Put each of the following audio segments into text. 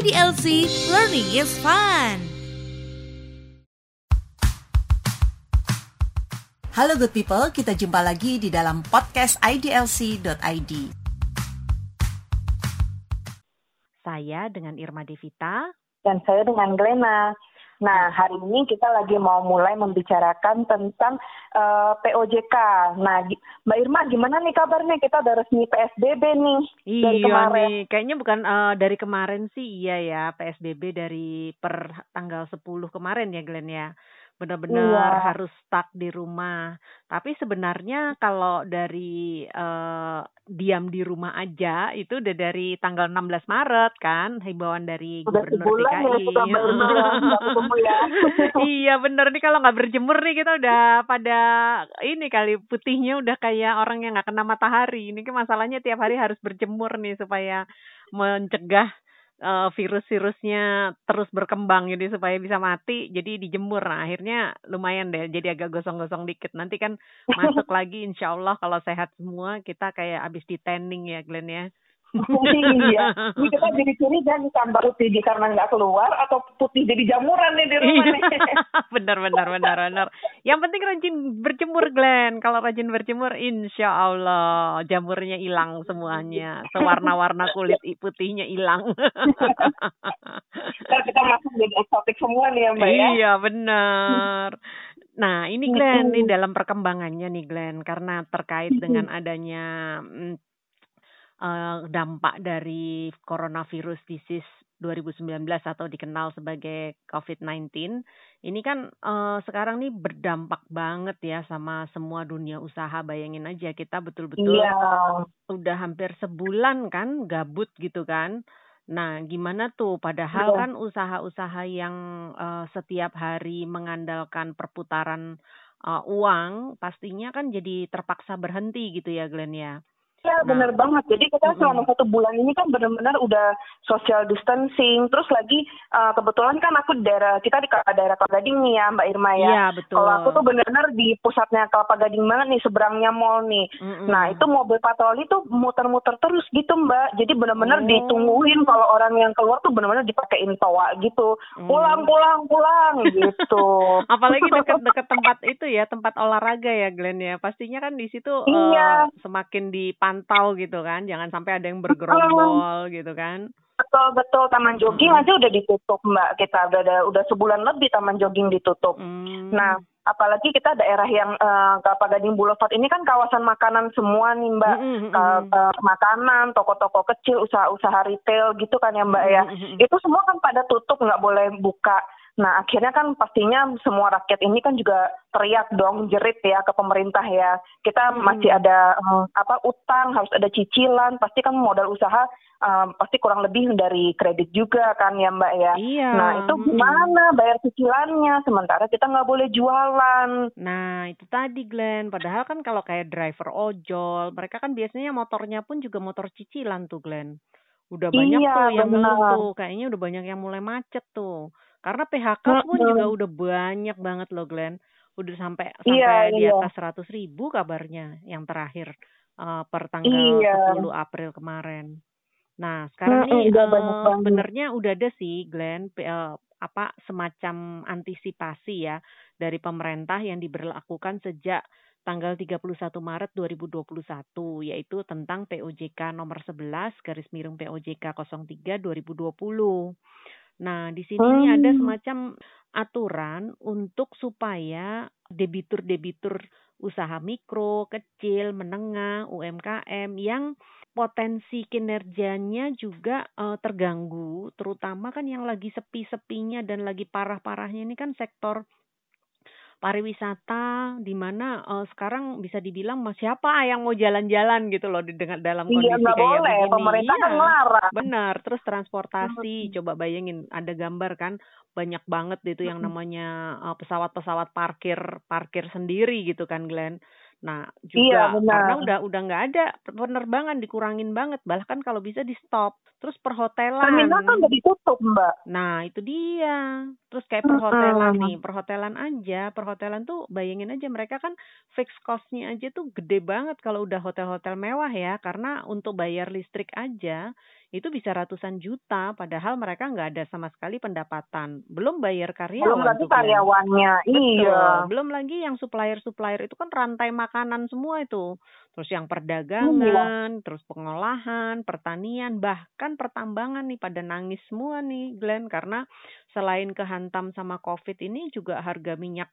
IDLC Learning is Fun. Halo good people, kita jumpa lagi di dalam podcast IDLC.id. Saya dengan Irma Devita. dan saya dengan Glena. Nah, hari ini kita lagi mau mulai membicarakan tentang eh, POJK. Nah, Mbak Irma, gimana nih kabarnya? Kita udah resmi PSBB nih dari Iya kemarin. nih, kayaknya bukan eh, dari kemarin sih iya ya PSBB dari per tanggal 10 kemarin ya Glenn ya. Benar-benar Iya. harus stuck di rumah. Tapi sebenarnya kalau dari eh, diam di rumah aja itu udah dari tanggal 16 Maret kan himbauan dari Udah Gubernur DKI. ya, ya. iya bener nih kalau nggak berjemur nih kita udah pada ini kali putihnya udah kayak orang yang nggak kena matahari. Ini kan masalahnya tiap hari harus berjemur nih supaya mencegah eh, virus-virusnya terus berkembang jadi supaya bisa mati. Jadi dijemur. Nah, akhirnya lumayan deh. Jadi agak gosong-gosong dikit. Nanti kan masuk lagi insya Allah kalau sehat semua kita kayak abis di tanning ya Glenn ya. Iya. Ini kita jadi curiga nih tambah putih di karena nggak keluar atau putih jadi jamuran nih di rumah nih. benar benar benar benar. Yang penting rajin berjemur Glenn. Kalau rajin berjemur insya Allah jamurnya hilang semuanya. Sewarna-warna kulit putihnya hilang. Ntar kita masuk jadi eksotik semua nih ya Mbak ya. iya benar. Nah ini Glenn nih dalam perkembangannya nih Glenn karena terkait dengan adanya eh, dampak dari coronavirus disease 2019 atau dikenal sebagai COVID-19. Ini kan eh, sekarang nih berdampak banget ya sama semua dunia usaha. Bayangin aja kita betul-betul Iya. udah hampir sebulan kan gabut gitu kan. Nah, gimana tuh? Padahal Iya. kan usaha-usaha yang eh, setiap hari mengandalkan perputaran eh, uang pastinya kan jadi terpaksa berhenti gitu ya Glenn ya. Iya benar banget. Jadi kita selama satu bulan ini kan benar-benar udah social distancing. Terus lagi uh, kebetulan kan aku di daerah kita di daerah Kelapa Gading nih ya Mbak Irma ya. Iya, betul. Kalau aku tuh benar-benar di pusatnya Kelapa Gading banget nih seberangnya mall nih. Mm-mm. Nah itu mobil patroli tuh muter-muter terus gitu Mbak. Jadi benar-benar Oh. ditungguin kalau orang yang keluar tuh benar-benar dipakein toa gitu. Hmm. Pulang pulang pulang gitu. Apalagi dekat-dekat tempat itu ya, tempat olahraga ya Glenn ya. Pastinya kan di situ Iya. semakin dipantau gitu kan. Jangan sampai ada yang bergerombol gitu kan. Betul betul Taman jogging Mm-mm. aja udah ditutup Mbak. Kita udah ada udah sebulan lebih Taman jogging ditutup. Hmm. Nah, apalagi kita daerah yang eh, Kelapa Gading Boulevard ini kan kawasan makanan semua nih Mbak. Mm-mm, mm-mm. Ke- eh, makanan, toko-toko kecil, usaha-usaha retail gitu kan ya Mbak ya. Mm-mm, mm-mm. Itu semua kan pada tutup, nggak boleh buka. Nah, akhirnya kan pastinya semua rakyat ini kan juga teriak dong, jerit ya ke pemerintah ya. Kita Mm-mm. masih ada eh, apa utang, harus ada cicilan, pasti kan modal usaha eh, pasti kurang lebih dari kredit juga kan ya Mbak ya. Iya. Nah, itu mm-mm. gimana bayar cicilannya? Sementara kita nggak boleh jualan. Nah, itu tadi Glenn. Padahal kan kalau kayak driver ojol, mereka kan biasanya motornya pun juga motor cicilan tuh Glenn. Udah banyak Iya, tuh yang benar. tuh. Kayaknya udah banyak yang mulai macet tuh. Karena PHK pun Mm-mm. juga udah banyak banget loh Glenn. Udah sampai Iya, sampai di iya. atas 100 ribu kabarnya yang terakhir eh, per tanggal Iya. 10 April kemarin. Nah, sekarang nih eh, banyak banget. sebenarnya udah ada sih Glenn eh, apa semacam antisipasi ya dari pemerintah yang diberlakukan sejak tanggal 31 Maret 2021 yaitu tentang POJK nomor 11 garis miring POJK 03 2020. Nah, di sini nih ada Hmm. semacam aturan untuk supaya debitur-debitur usaha mikro, kecil, menengah, UMKM yang potensi kinerjanya juga eh, terganggu, terutama kan yang lagi sepi-sepinya dan lagi parah-parahnya ini kan sektor pariwisata di mana eh, sekarang bisa dibilang mas siapa yang mau jalan-jalan gitu loh di dengan dalam Iya kondisi nggak kayak boleh, begini. pemerintah kan Iya. ngelarang. Benar, terus transportasi, coba bayangin ada gambar kan banyak banget itu yang namanya uh, pesawat-pesawat parkir parkir sendiri gitu kan Glenn. Nah, juga Iya, benar. karena udah udah nggak ada penerbangan dikurangin banget, bahkan kalau bisa di stop. Terus perhotelan. Terminal kan udah ditutup, Mbak. Nah, itu dia. Terus kayak perhotelan nih, perhotelan aja, perhotelan tuh bayangin aja mereka kan fixed cost-nya aja tuh gede banget kalau udah hotel-hotel mewah ya, karena untuk bayar listrik aja itu bisa ratusan juta, padahal mereka nggak ada sama sekali pendapatan. Belum bayar karyawan Belum lagi karyawannya. Betul. Iya. Belum lagi yang supplier-supplier itu kan rantai makanan semua itu. Terus yang Iya. perdagangan, terus pengolahan, pertanian, bahkan pertambangan nih pada nangis semua nih Glenn karena selain kehantam sama Covid ini juga harga minyak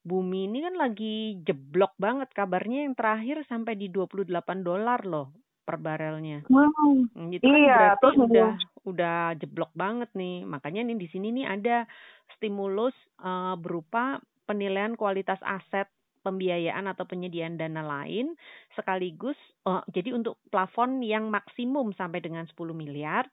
bumi ini kan lagi jeblok banget kabarnya yang terakhir sampai di 28 dolar loh per barelnya. Hmm. Hmm, Itu kan Iya, berarti terus udah udah jeblok banget nih. Makanya nih di sini nih ada stimulus eh, berupa penilaian kualitas aset pembiayaan atau penyediaan dana lain sekaligus eh, jadi untuk plafon yang maksimum sampai dengan 10 miliar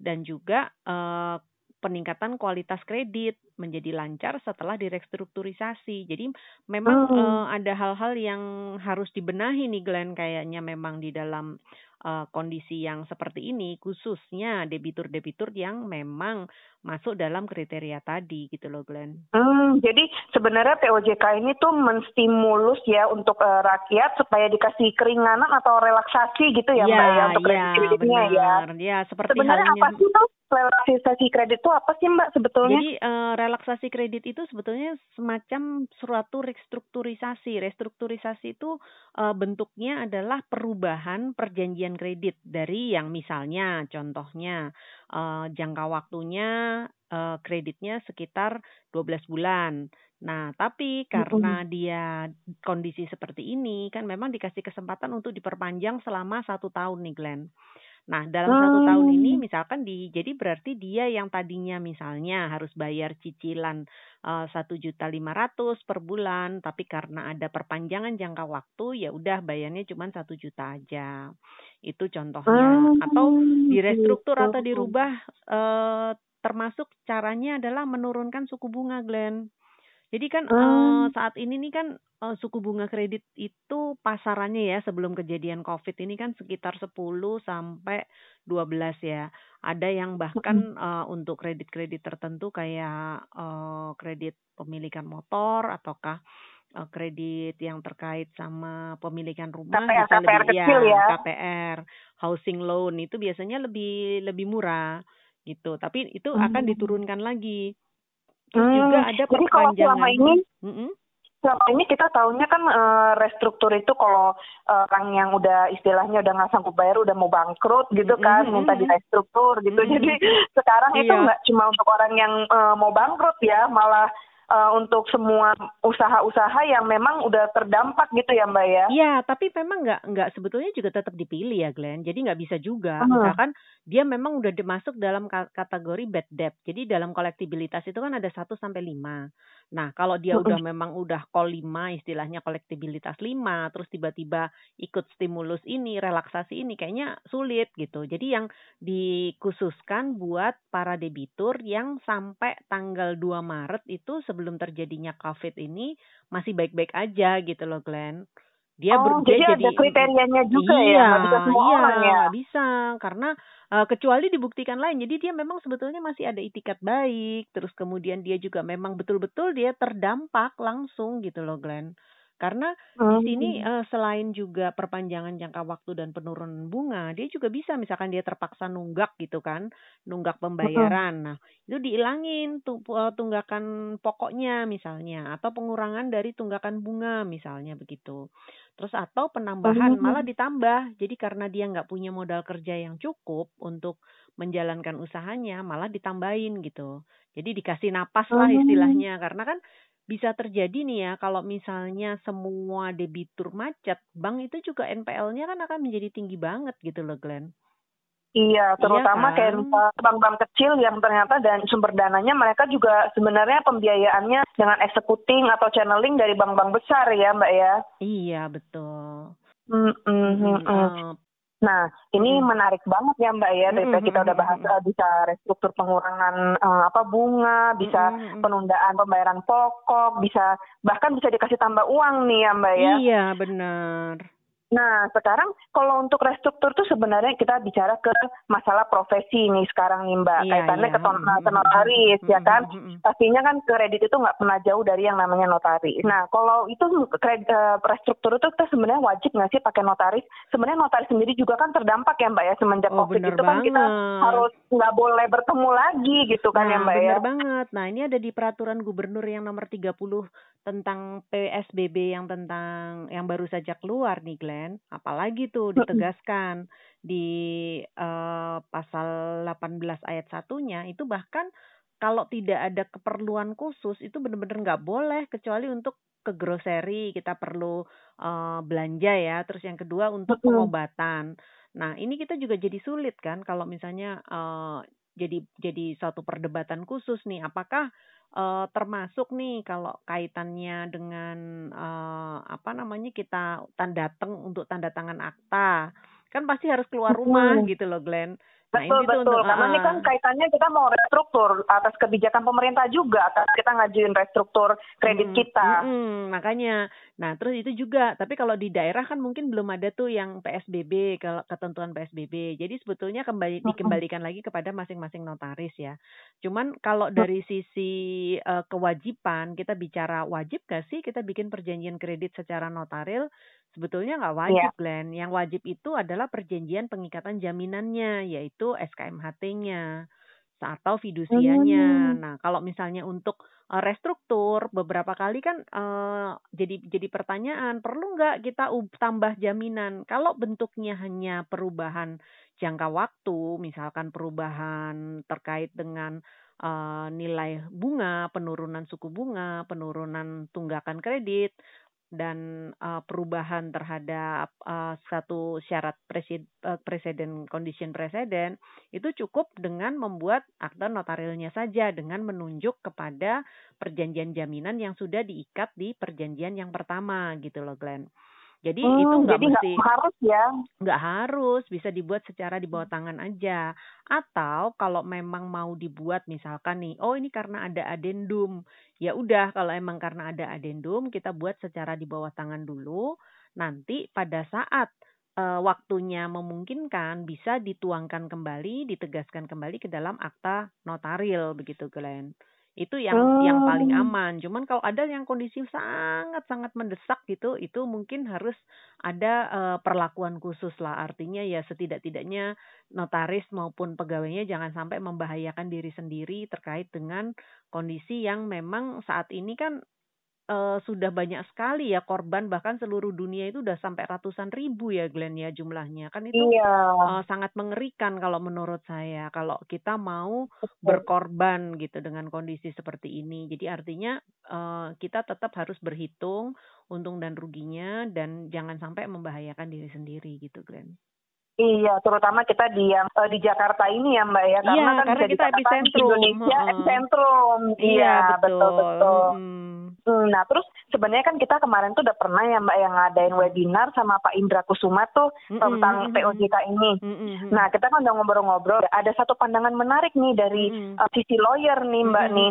dan juga eh, peningkatan kualitas kredit menjadi lancar setelah direstrukturisasi. Jadi memang Hmm. eh, ada hal-hal yang harus dibenahi nih Glenn kayaknya memang di dalam eh, kondisi yang seperti ini khususnya debitur-debitur yang memang masuk dalam kriteria tadi gitu loh Glenn. Hmm, jadi sebenarnya POJK ini tuh menstimulus ya untuk eh, rakyat supaya dikasih keringanan atau relaksasi gitu ya, Mbak ya untuk iya, kredit-kreditnya ya. benar. Ya, seperti Sebenarnya halnya apa sih tuh relaksasi kredit itu apa sih Mbak sebetulnya? Jadi eh, relaksasi kredit itu sebetulnya semacam suatu restrukturisasi. Restrukturisasi itu eh, bentuknya adalah perubahan perjanjian kredit dari yang misalnya contohnya eh, jangka waktunya eh, kreditnya sekitar 12 bulan. Nah, tapi karena dia kondisi seperti ini kan memang dikasih kesempatan untuk diperpanjang selama satu tahun nih Glenn. Nah, dalam satu Hmm. tahun ini misalkan di jadi berarti dia yang tadinya misalnya harus bayar cicilan satu juta lima ratus per bulan, tapi karena ada perpanjangan jangka waktu ya udah bayarnya cuma satu juta aja. Itu contohnya. Atau Hmm, direstruktur gitu. atau dirubah eh, termasuk caranya adalah menurunkan suku bunga, Glenn. Jadi kan Hmm. saat ini nih kan eh, suku bunga kredit itu pasarannya ya sebelum kejadian Covid ini kan sekitar 10 sampai 12 ya. Ada yang bahkan eh, untuk kredit-kredit tertentu kayak eh, kredit pemilikan motor ataukah eh, kredit yang terkait sama pemilikan rumah KPR, bisa KPR lebih kecil ya. KPR, housing loan itu biasanya lebih lebih murah gitu. Tapi itu akan Hmm. diturunkan lagi. Hmm, juga ada Jadi kalau selama perpanjangan. ini Mm-mm. selama ini kita tahunya kan eh, restruktur itu kalau eh, orang yang udah istilahnya udah nggak sanggup bayar udah mau bangkrut gitu kan Mhm, minta mhm. direstruktur gitu Mhm. jadi sekarang itu Iya. nggak cuma untuk orang yang eh, mau bangkrut ya malah eh, untuk semua usaha-usaha yang memang udah terdampak gitu ya mbak ya Iya, tapi memang nggak nggak sebetulnya juga tetap dipilih ya Glenn. Jadi nggak bisa juga. Hmm. Misalkan dia memang udah masuk dalam ka- kategori bad debt. Jadi dalam kolektibilitas itu kan ada 1 sampai 5. Nah, kalau dia udah memang udah kol 5, istilahnya kolektibilitas 5, terus tiba-tiba ikut stimulus ini, relaksasi ini kayaknya sulit gitu. Jadi yang dikhususkan buat para debitur yang sampai tanggal 2 Maret itu sebelum terjadinya Covid ini masih baik-baik aja gitu loh Glenn. Dia oh ber- dia jadi ada kriterianya juga iya, ya nggak bisa semua iya, orang ya bisa karena eh, kecuali dibuktikan lain. Jadi dia memang sebetulnya masih ada itikat baik, terus kemudian dia juga memang betul-betul dia terdampak langsung gitu loh Glenn. Karena di sini Hmm. eh, selain juga perpanjangan jangka waktu dan penurunan bunga, dia juga bisa misalkan dia terpaksa nunggak gitu kan, nunggak pembayaran. Nah, itu diilangin eh, tunggakan pokoknya misalnya atau pengurangan dari tunggakan bunga misalnya begitu. Terus atau penambahan Hmm. malah ditambah. Jadi karena dia nggak punya modal kerja yang cukup untuk menjalankan usahanya, malah ditambahin gitu. Jadi dikasih napas lah Hmm. istilahnya. Karena kan bisa terjadi nih ya kalau misalnya semua debitur macet, bank itu juga NPL-nya kan akan menjadi tinggi banget gitu loh Glenn. Iya, terutama kan? kayak bank-bank kecil yang ternyata dan sumber dananya mereka juga sebenarnya pembiayaannya dengan executing atau channeling dari bank-bank besar ya, Mbak ya. Iya betul. Mm, mm, Nah, ini Mm. menarik banget ya, Mbak ya. Dari Mm, kita udah bahas eh, bisa restruktur pengurangan eh, apa bunga, bisa mm, mm, mm. penundaan pembayaran pokok, bisa bahkan bisa dikasih tambah uang nih ya, Mbak ya. Iya benar. Nah, sekarang kalau untuk restruktur tuh sebenarnya kita bicara ke masalah profesi nih sekarang nih Mbak. Iya, Kaitannya iya. ke, ton- Mm-mm, ke notaris ya mm-mm, kan. Pastinya kan kredit itu nggak pernah jauh dari yang namanya notaris. Nah, kalau itu kredit, eh, restruktur itu kita sebenarnya wajib nggak sih pakai notaris? Sebenarnya notaris sendiri juga kan terdampak ya Mbak ya semenjak Oh, COVID bener itu kan kita banget. harus nggak boleh bertemu lagi gitu kan ya Nah, Mbak ya. benar banget. Nah, ini ada di peraturan gubernur yang nomor 30 tentang PSBB yang tentang yang baru saja keluar nih, Glenn. Apalagi tuh ditegaskan di eh, pasal 18 ayat satunya itu bahkan kalau tidak ada keperluan khusus itu benar-benar nggak boleh kecuali untuk ke grocery kita perlu eh, belanja ya. Terus yang kedua untuk pengobatan. Nah, ini kita juga jadi sulit kan kalau misalnya eh, jadi jadi suatu perdebatan khusus nih apakah eh, termasuk nih kalau kaitannya dengan eh, apa namanya kita tanda datang untuk tanda tangan akta kan pasti harus keluar rumah gitu loh Glenn. Nah Betul ini tuh betul untuk karena ini ah, kan kaitannya kita mau restruktur atas kebijakan pemerintah juga atas kita ngajuin restruktur kredit Mm, kita. mm-mm, makanya. Nah, terus itu juga. Tapi kalau di daerah kan mungkin belum ada tuh yang PSBB, kalau ketentuan PSBB. Jadi sebetulnya kembali dikembalikan lagi kepada masing-masing notaris ya. Cuman kalau dari sisi eh, kewajiban kita bicara wajib gak sih kita bikin perjanjian kredit secara notaril? Sebetulnya nggak wajib, Iya. Glenn. Yang wajib itu adalah perjanjian pengikatan jaminannya, yaitu SKMHT-nya atau fidusianya. Hmm. Nah, kalau misalnya untuk eh, restruktur beberapa kali kan eh, jadi jadi pertanyaan perlu nggak kita tambah jaminan kalau bentuknya hanya perubahan jangka waktu misalkan perubahan terkait dengan eh, nilai bunga penurunan suku bunga penurunan tunggakan kredit dan eh, perubahan terhadap eh, satu syarat presiden, presiden condition presiden itu cukup dengan membuat akta notarilnya saja dengan menunjuk kepada perjanjian jaminan yang sudah diikat di perjanjian yang pertama gitu loh Glenn. Jadi Hmm, itu nggak mesti harus ya. nggak harus bisa dibuat secara di bawah tangan aja. Atau kalau memang mau dibuat misalkan nih oh ini karena ada adendum. Ya udah kalau emang karena ada adendum kita buat secara di bawah tangan dulu. Nanti pada saat eh, waktunya memungkinkan bisa dituangkan kembali ditegaskan kembali ke dalam akta notaril begitu Glenn itu yang yang paling Hmm. aman cuman kalau ada yang kondisi sangat sangat mendesak gitu itu mungkin harus ada eh, perlakuan khusus lah artinya ya setidak-tidaknya notaris maupun pegawainya jangan sampai membahayakan diri sendiri terkait dengan kondisi yang memang saat ini kan eh, sudah banyak sekali ya korban bahkan seluruh dunia itu udah sampai ratusan ribu ya Glenn ya jumlahnya kan itu Iya. eh, sangat mengerikan kalau menurut saya kalau kita mau betul. berkorban gitu dengan kondisi seperti ini. Jadi artinya eh, kita tetap harus berhitung untung dan ruginya dan jangan sampai membahayakan diri sendiri gitu, Glenn. Iya, terutama kita di yang eh, di Jakarta ini ya Mbak ya, karena Iya, kan karena kita epicentrum, Indonesia heeh. epicentrum. Iya, betul betul. Mm-mm. Hmm, Nah, terus sebenarnya kan kita kemarin tuh udah pernah ya Mbak yang ngadain webinar sama Pak Indra Kusuma tuh Mm-mm, tentang POJK ini. mm-mm. Nah, kita kan udah ngobrol-ngobrol. Ada satu pandangan menarik nih dari Mm-mm. eh, sisi lawyer nih Mbak Mm-mm, nih.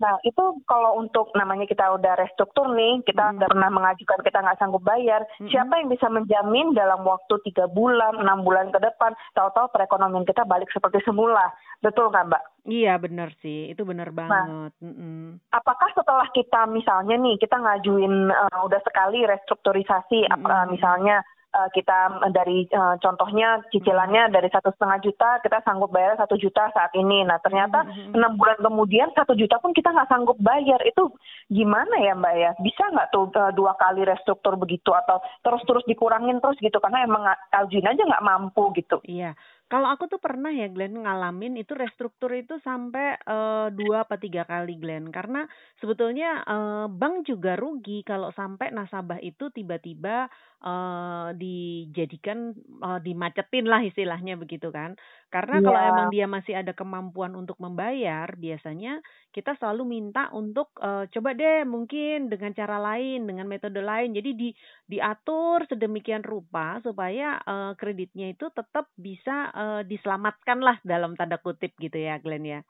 Nah, itu kalau untuk namanya kita udah restruktur nih, kita Mm-mm. udah pernah mengajukan kita nggak sanggup bayar, Mm-mm. siapa yang bisa menjamin dalam waktu tiga bulan, enam bulan ke depan, tahu-tahu perekonomian kita balik seperti semula, betul nggak Mbak? Iya benar sih, itu benar Nah. banget. Mm-mm. Apakah setelah kita misalnya nih kita ngajuin eh, udah sekali restrukturisasi, Mm-mm. apa, misalnya eh, kita dari eh, contohnya cicilannya dari satu setengah juta kita sanggup bayar satu juta saat ini. Nah ternyata Mm-mm. enam bulan kemudian satu juta pun kita nggak sanggup bayar. Itu gimana ya mbak ya? Bisa nggak tuh eh, dua kali restruktur begitu atau terus terus dikurangin terus gitu? Karena emang Aljin aja nggak mampu gitu. Iya, kalau aku tuh pernah ya Glenn ngalamin itu restruktur itu sampai eh, dua apa tiga kali Glenn. Karena sebetulnya eh, bank juga rugi kalau sampai nasabah itu tiba-tiba eh, dijadikan eh, dimacetin lah istilahnya begitu kan karena kalau Iya. emang dia masih ada kemampuan untuk membayar biasanya kita selalu minta untuk eh, coba deh mungkin dengan cara lain dengan metode lain jadi di diatur sedemikian rupa supaya eh, kreditnya itu tetap bisa eh, diselamatkan lah dalam tanda kutip gitu ya Glenn ya.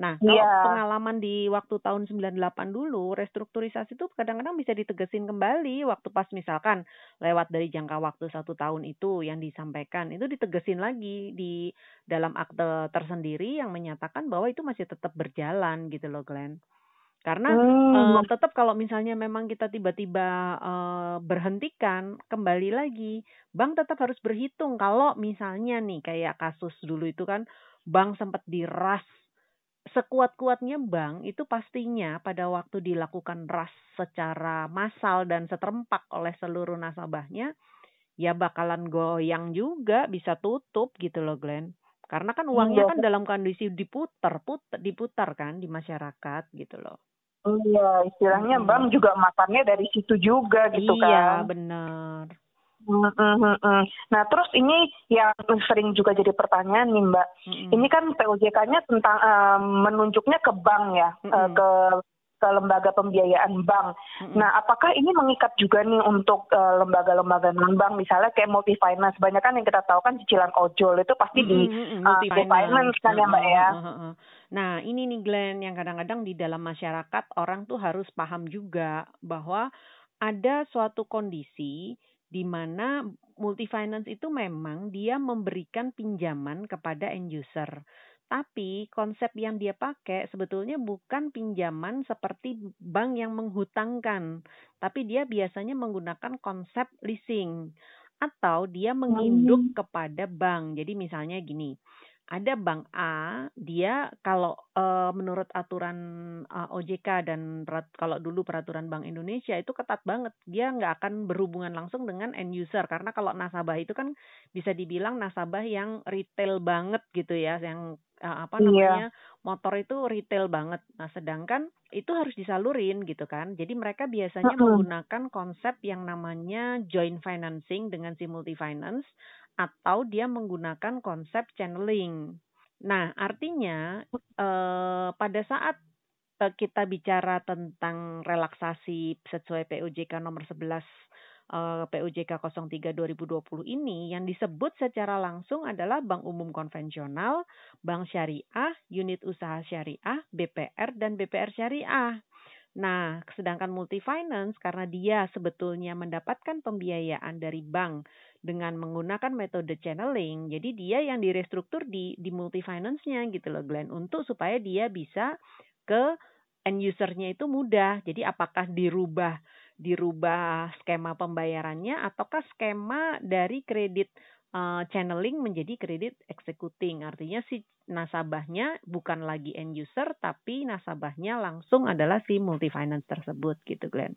Nah, kalau Iya. pengalaman di waktu tahun 98 dulu, restrukturisasi itu kadang-kadang bisa ditegesin kembali waktu pas misalkan lewat lewat dari jangka waktu satu tahun itu yang disampaikan itu ditegesin lagi di dalam akte tersendiri yang menyatakan bahwa itu masih tetap berjalan gitu loh Glenn. Karena Hmm. uh, tetap kalau misalnya memang kita tiba-tiba uh, berhentikan, kembali lagi, bank tetap harus berhitung. Kalau misalnya nih kayak kasus dulu itu kan, bank sempat diras sekuat-kuatnya bank itu pastinya pada waktu dilakukan ras secara massal dan seterempak oleh seluruh nasabahnya, ya bakalan goyang juga, bisa tutup gitu loh Glenn. Karena kan uangnya Iya. kan dalam kondisi diputar, put, diputar kan di masyarakat gitu loh. Iya, istilahnya Mm-mm. bank juga makannya dari situ juga gitu iya, kan. benar. Mm, mm, mm, mm. Nah, terus ini yang sering juga jadi pertanyaan nih, Mbak. Mm-mm. Ini kan POJK-nya tentang eh, menunjuknya ke bank ya, eh, Mm-mm. ke ke lembaga pembiayaan bank. Mm-mm. Nah, apakah ini mengikat juga nih untuk eh, lembaga-lembaga non bank, misalnya kayak multi finance? Banyak kan yang kita tahu kan cicilan ojol itu pasti di mm-mm, uh, multi Finance kan ya, Mbak, ya? Nah, ini nih Glenn yang kadang-kadang di dalam masyarakat orang tuh harus paham juga bahwa ada suatu kondisi di mana multi finance itu memang dia memberikan pinjaman kepada end user. Tapi konsep yang dia pakai sebetulnya bukan pinjaman seperti bank yang menghutangkan, tapi dia biasanya menggunakan konsep leasing atau dia menginduk kepada bank. Jadi misalnya gini, ada bank A, dia kalau eh, menurut aturan eh, OJK dan perat- kalau dulu peraturan Bank Indonesia itu ketat banget, dia nggak akan berhubungan langsung dengan end user karena kalau nasabah itu kan bisa dibilang nasabah yang retail banget gitu ya, yang eh, apa Iya. namanya motor itu retail banget. Nah sedangkan itu harus disalurin gitu kan. Jadi mereka biasanya Mm-mm. menggunakan konsep yang namanya joint financing dengan si multi finance atau dia menggunakan konsep channeling. Nah, artinya eh, pada saat eh, kita bicara tentang relaksasi sesuai PUJK nomor 11 eh, PUJK 03 2020 ini yang disebut secara langsung adalah bank umum konvensional, bank syariah, unit usaha syariah, BPR dan BPR syariah. Nah, sedangkan multi finance karena dia sebetulnya mendapatkan pembiayaan dari bank dengan menggunakan metode channeling, jadi dia yang direstruktur di di multi finance-nya gitu loh Glenn untuk supaya dia bisa ke end user-nya itu mudah. Jadi apakah dirubah dirubah skema pembayarannya ataukah skema dari kredit eh, channeling menjadi kredit executing. Artinya si nasabahnya bukan lagi end user tapi nasabahnya langsung adalah si multi finance tersebut gitu Glenn.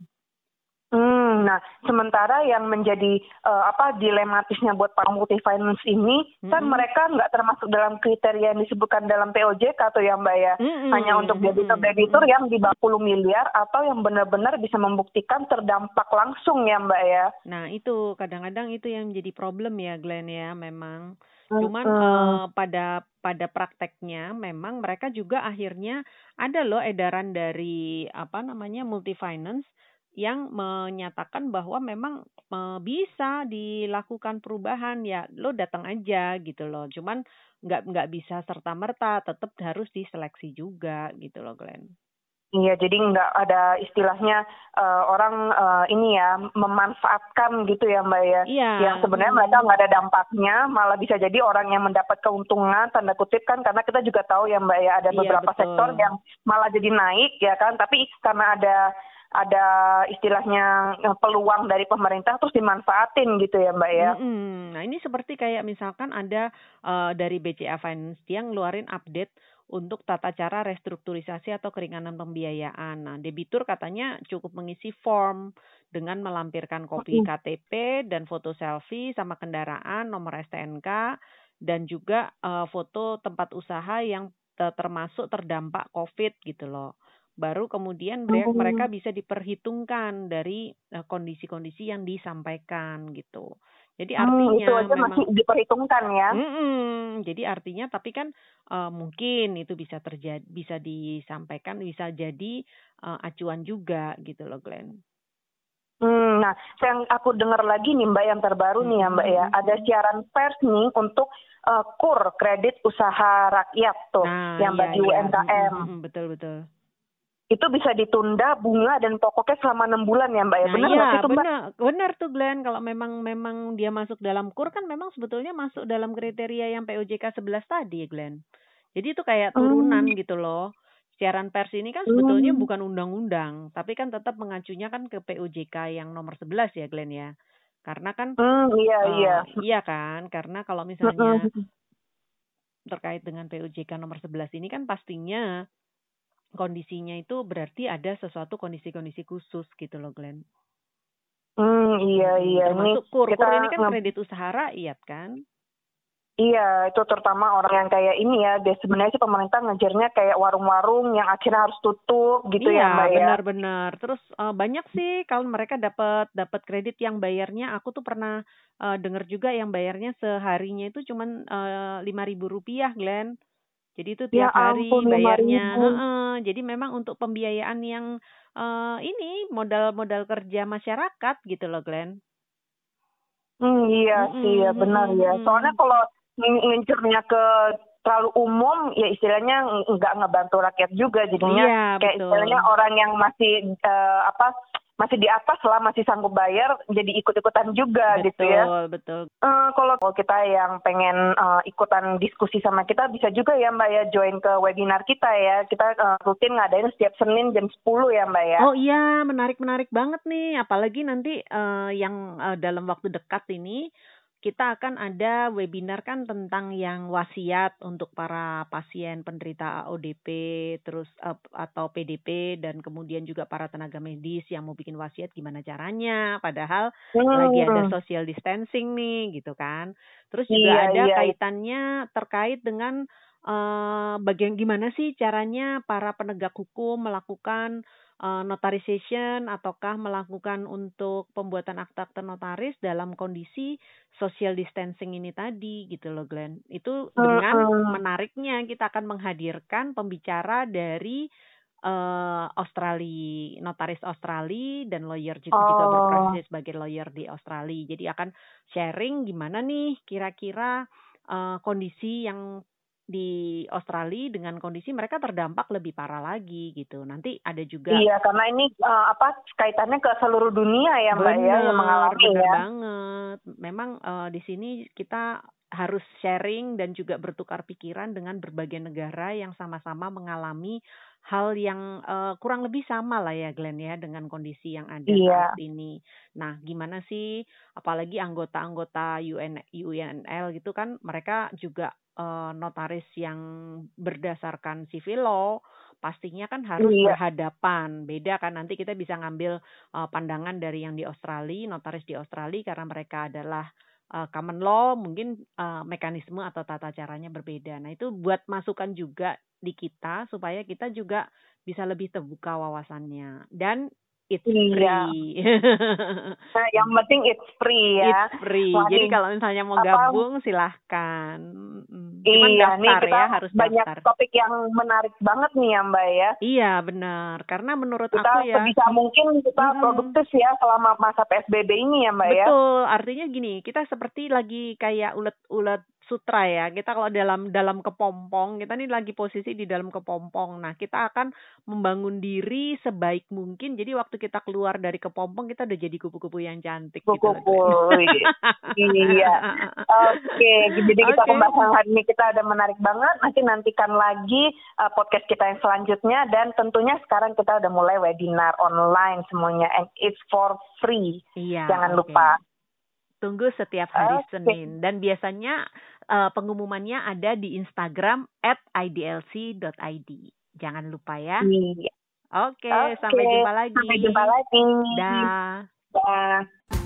Hmm, nah, sementara yang menjadi eh, apa dilematisnya buat para multi finance ini kan Mm-mm. mereka nggak termasuk dalam kriteria yang disebutkan dalam POJK atau yang Mbak ya. Mm-mm, Hanya untuk mm-mm, debitur-debitur mm-mm. yang di bawah 10 miliar atau yang benar-benar bisa membuktikan terdampak langsung ya Mbak ya. Nah, itu kadang-kadang itu yang menjadi problem ya Glenn ya memang. Cuman Mm-mm. eh, pada pada prakteknya memang mereka juga akhirnya ada loh edaran dari apa namanya multi finance yang menyatakan bahwa memang eh, bisa dilakukan perubahan ya lo datang aja gitu loh. Cuman nggak nggak bisa serta merta tetap harus diseleksi juga gitu loh Glenn. Iya, jadi nggak ada istilahnya eh, orang eh, ini ya memanfaatkan gitu ya Mbak ya. Iya. Yang sebenarnya mm. mereka nggak ada dampaknya, malah bisa jadi orang yang mendapat keuntungan tanda kutip kan karena kita juga tahu ya Mbak ya ada Iya, beberapa betul. sektor yang malah jadi naik ya kan, tapi karena ada ada istilahnya peluang dari pemerintah terus dimanfaatin gitu ya Mbak ya. Mm-mm. Nah ini seperti kayak misalkan ada eh, dari BCA Finance dia ngeluarin update untuk tata cara restrukturisasi atau keringanan pembiayaan. Nah debitur katanya cukup mengisi form dengan melampirkan kopi Mm. KTP dan foto selfie sama kendaraan, nomor STNK dan juga eh, foto tempat usaha yang te- termasuk terdampak COVID gitu loh. Baru kemudian mere- Hmm. mereka bisa diperhitungkan dari eh, kondisi-kondisi yang disampaikan gitu. Jadi Hmm, artinya itu aja memang masih diperhitungkan ya. Mm-mm. Jadi artinya tapi kan eh, mungkin itu bisa terjadi bisa disampaikan bisa jadi eh, acuan juga gitu loh Glenn. Hmm, nah, yang aku dengar lagi nih Mbak yang terbaru nih ya Mbak ya, ada siaran pers nih untuk eh, kur kredit usaha rakyat tuh, Nah, yang iya, bagi iya. UMKM. Mm-mm, betul betul. Itu bisa ditunda bunga dan pokoknya selama enam bulan ya mbak ya Nah, benar iya, nggak sih itu mbak? benar, benar tuh Glenn. Kalau memang memang dia masuk dalam kur kan memang sebetulnya masuk dalam kriteria yang POJK 11 tadi ya Glenn. Jadi itu kayak turunan Hmm. gitu loh. Siaran pers ini kan sebetulnya Hmm. bukan undang-undang, tapi kan tetap mengacunya kan ke POJK yang nomor 11 ya Glenn ya. Karena kan Hmm, iya eh, iya. iya kan? Karena kalau misalnya Mm-mm. terkait dengan POJK nomor 11 ini kan pastinya kondisinya itu berarti ada sesuatu kondisi-kondisi khusus gitu loh Glenn. Hmm, iya Mm-mm, iya ini Termasuk kur, kita kur ini kan kredit usaha rakyat kan? Iya, itu terutama orang yang kayak ini ya. Dia sebenarnya sih pemerintah ngejarnya kayak warung-warung yang akhirnya harus tutup gitu iya, ya, Mbak ya. benar-benar. Terus eh, banyak sih kalau mereka dapat dapat kredit yang bayarnya, aku tuh pernah eh, dengar juga yang bayarnya seharinya itu cuman lima ribu rupiah, Glenn. Jadi itu Ya tiap hari ampun, bayarnya. 5.000. Heeh. Jadi memang untuk pembiayaan yang eh, ini modal-modal kerja masyarakat gitu loh, Glenn. Hmm, iya Mm-mm, sih, ya benar ya. Soalnya kalau ng- ngincernya ke terlalu umum, ya istilahnya ng- nggak ngebantu rakyat juga. Jadinya Iya, kayak betul. istilahnya orang yang masih eh, apa masih di atas lah, masih sanggup bayar, jadi ikut-ikutan juga gitu ya. Betul, betul. Eh, kalau kita yang pengen eh, ikutan diskusi sama kita bisa juga ya Mbak ya join ke webinar kita ya. Kita eh, rutin ngadain setiap Senin jam 10 ya Mbak ya. Oh iya, menarik-menarik banget nih. Apalagi nanti eh, yang eh, dalam waktu dekat ini kita akan ada webinar kan tentang yang wasiat untuk para pasien penderita ODP terus atau PDP dan kemudian juga para tenaga medis yang mau bikin wasiat gimana caranya. Padahal lagi ada Hmm. social distancing nih gitu kan. Terus juga Iya, ada iya. kaitannya terkait dengan eh bagian gimana sih caranya para penegak hukum melakukan notarization ataukah melakukan untuk pembuatan akta-akta notaris dalam kondisi social distancing ini tadi gitu loh Glenn. Itu dengan menariknya kita akan menghadirkan pembicara dari eh Australia, notaris Australia dan lawyer juga, juga Oh. berprofesi sebagai lawyer di Australia. Jadi akan sharing gimana nih kira-kira eh, kondisi yang di Australia dengan kondisi mereka terdampak lebih parah lagi gitu. Nanti ada juga Iya, karena ini eh, apa kaitannya ke seluruh dunia ya Mbak ya yang mengalami bener ya. banget. Memang eh, di sini kita harus sharing dan juga bertukar pikiran dengan berbagai negara yang sama-sama mengalami hal yang eh, kurang lebih sama lah ya Glenn ya dengan kondisi yang ada Iya. saat ini. Nah, gimana sih apalagi anggota-anggota UN UNL gitu kan mereka juga eh, notaris yang berdasarkan civil law pastinya kan harus Iya. berhadapan. Beda kan nanti kita bisa ngambil eh, pandangan dari yang di Australia, notaris di Australia karena mereka adalah eh, common law, mungkin eh, mekanisme atau tata caranya berbeda. Nah, itu buat masukan juga di kita supaya kita juga bisa lebih terbuka wawasannya dan it's Iya. free. Nah, yang penting it's free ya. It's free. Wah, Jadi nih, kalau misalnya mau apa- gabung silahkan. Cuman Iya, nih daftar kita ya, harus banyak daftar. topik yang menarik banget nih ya Mbak ya. Iya, benar. Karena menurut Kita aku ya sebisa mungkin kita Mm-mm. produktif ya selama masa PSBB ini ya Mbak ya. Betul, artinya gini, kita seperti lagi kayak ulet-ulet sutra ya. Kita kalau dalam dalam kepompong, kita ini lagi posisi di dalam kepompong. Nah, kita akan membangun diri sebaik mungkin. Jadi waktu kita keluar dari kepompong, kita udah jadi kupu-kupu yang cantik gitu. Kupu-kupu. iya. Oke, jadi kita Oke. pembahasan hari ini kita ada menarik banget. Nanti nantikan lagi uh, podcast kita yang selanjutnya dan tentunya sekarang kita udah mulai webinar online semuanya and it's for free. Iya. Jangan oke. lupa. Tunggu setiap hari Oke. Senin dan biasanya eh, pengumumannya ada di Instagram @idlc.id. Jangan lupa ya. Iya. Oke, Oke, sampai jumpa lagi. Sampai jumpa lagi. Dah. Dah.